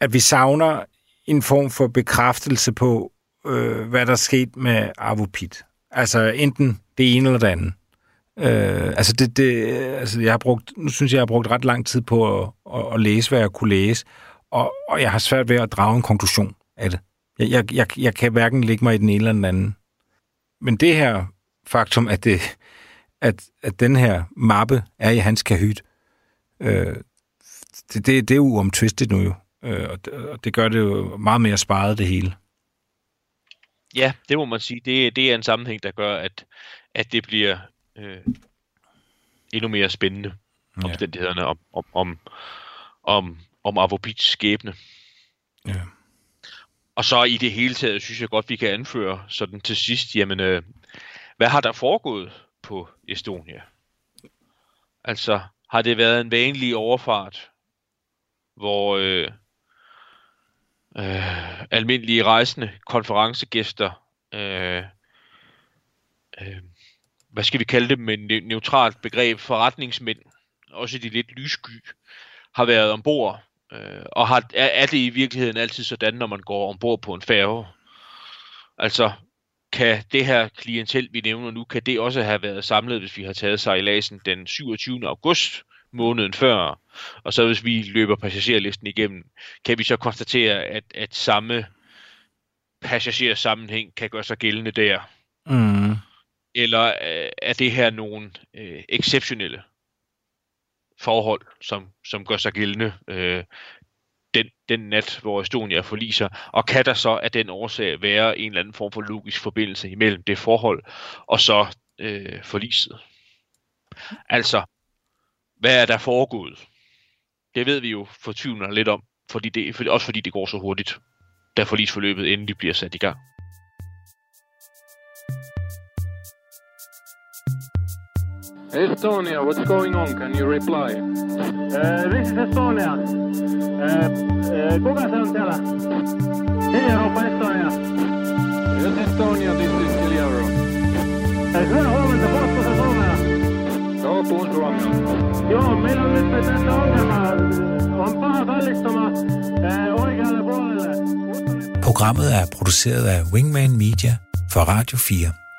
at vi savner en form for bekræftelse på, øh, hvad der er sket med Avopit. Altså enten det ene eller det andet. Øh, altså, det, det, altså jeg har brugt, nu synes jeg, jeg har brugt ret lang tid på at, at, at læse, hvad jeg kunne læse, og, og jeg har svært ved at drage en konklusion af det. Jeg, jeg, jeg, jeg kan hverken lægge mig i den ene eller den anden. Men det her faktum, at, det, at, at den her mappe er i hans kahyt, øh, det, det, det er uomtvistet nu jo. Øh, og, det, og det gør det jo meget mere sparet det hele. Ja, det må man sige. Det, det er en sammenhæng, der gør, at, at det bliver øh, endnu mere spændende ja. omstændighederne om, om, om, om, om Avopits skæbne. Ja. Og så i det hele taget synes jeg godt, vi kan anføre sådan til sidst, jamen, øh, hvad har der foregået på Estonia? Altså, har det været en vanlig overfart, hvor øh, øh, almindelige rejsende, konferencegæster, øh, øh, hvad skal vi kalde det med et neutralt begreb, forretningsmænd, også de lidt lyssky, har været ombord. Øh, og har, er, er det i virkeligheden altid sådan, når man går ombord på en færge? Altså, kan det her klientel, vi nævner nu, kan det også have været samlet, hvis vi har taget sejladsen den 27. august måneden før, og så hvis vi løber passagerlisten igennem, kan vi så konstatere, at, at samme passagersammenhæng kan gøre sig gældende der. Mm. Eller øh, er det her nogle øh, exceptionelle forhold, som, som gør sig gældende øh, den, den nat, hvor Estonia forliser, og kan der så af den årsag være en eller anden form for logisk forbindelse imellem det forhold og så øh, forliset. Altså, hvad er der foregået? Det ved vi jo fortvivlende lidt om, fordi det, for, også fordi det går så hurtigt, da forlisforløbet endelig bliver sat i gang. Estonia, what's going on? Can you reply? Uh, this is Estonia. Uh, uh, kuka se on siellä? Europa Estonia. Yes, Estonia, this is Kiliaro. Uh, hyvää huomenta, puhutko? Joo, puhun suomea. Joo, meillä on nyt tässä ongelma. On paha kallistuma uh, äh, oikealle puolelle. Programmet er produceret af Wingman Media for Radio 4.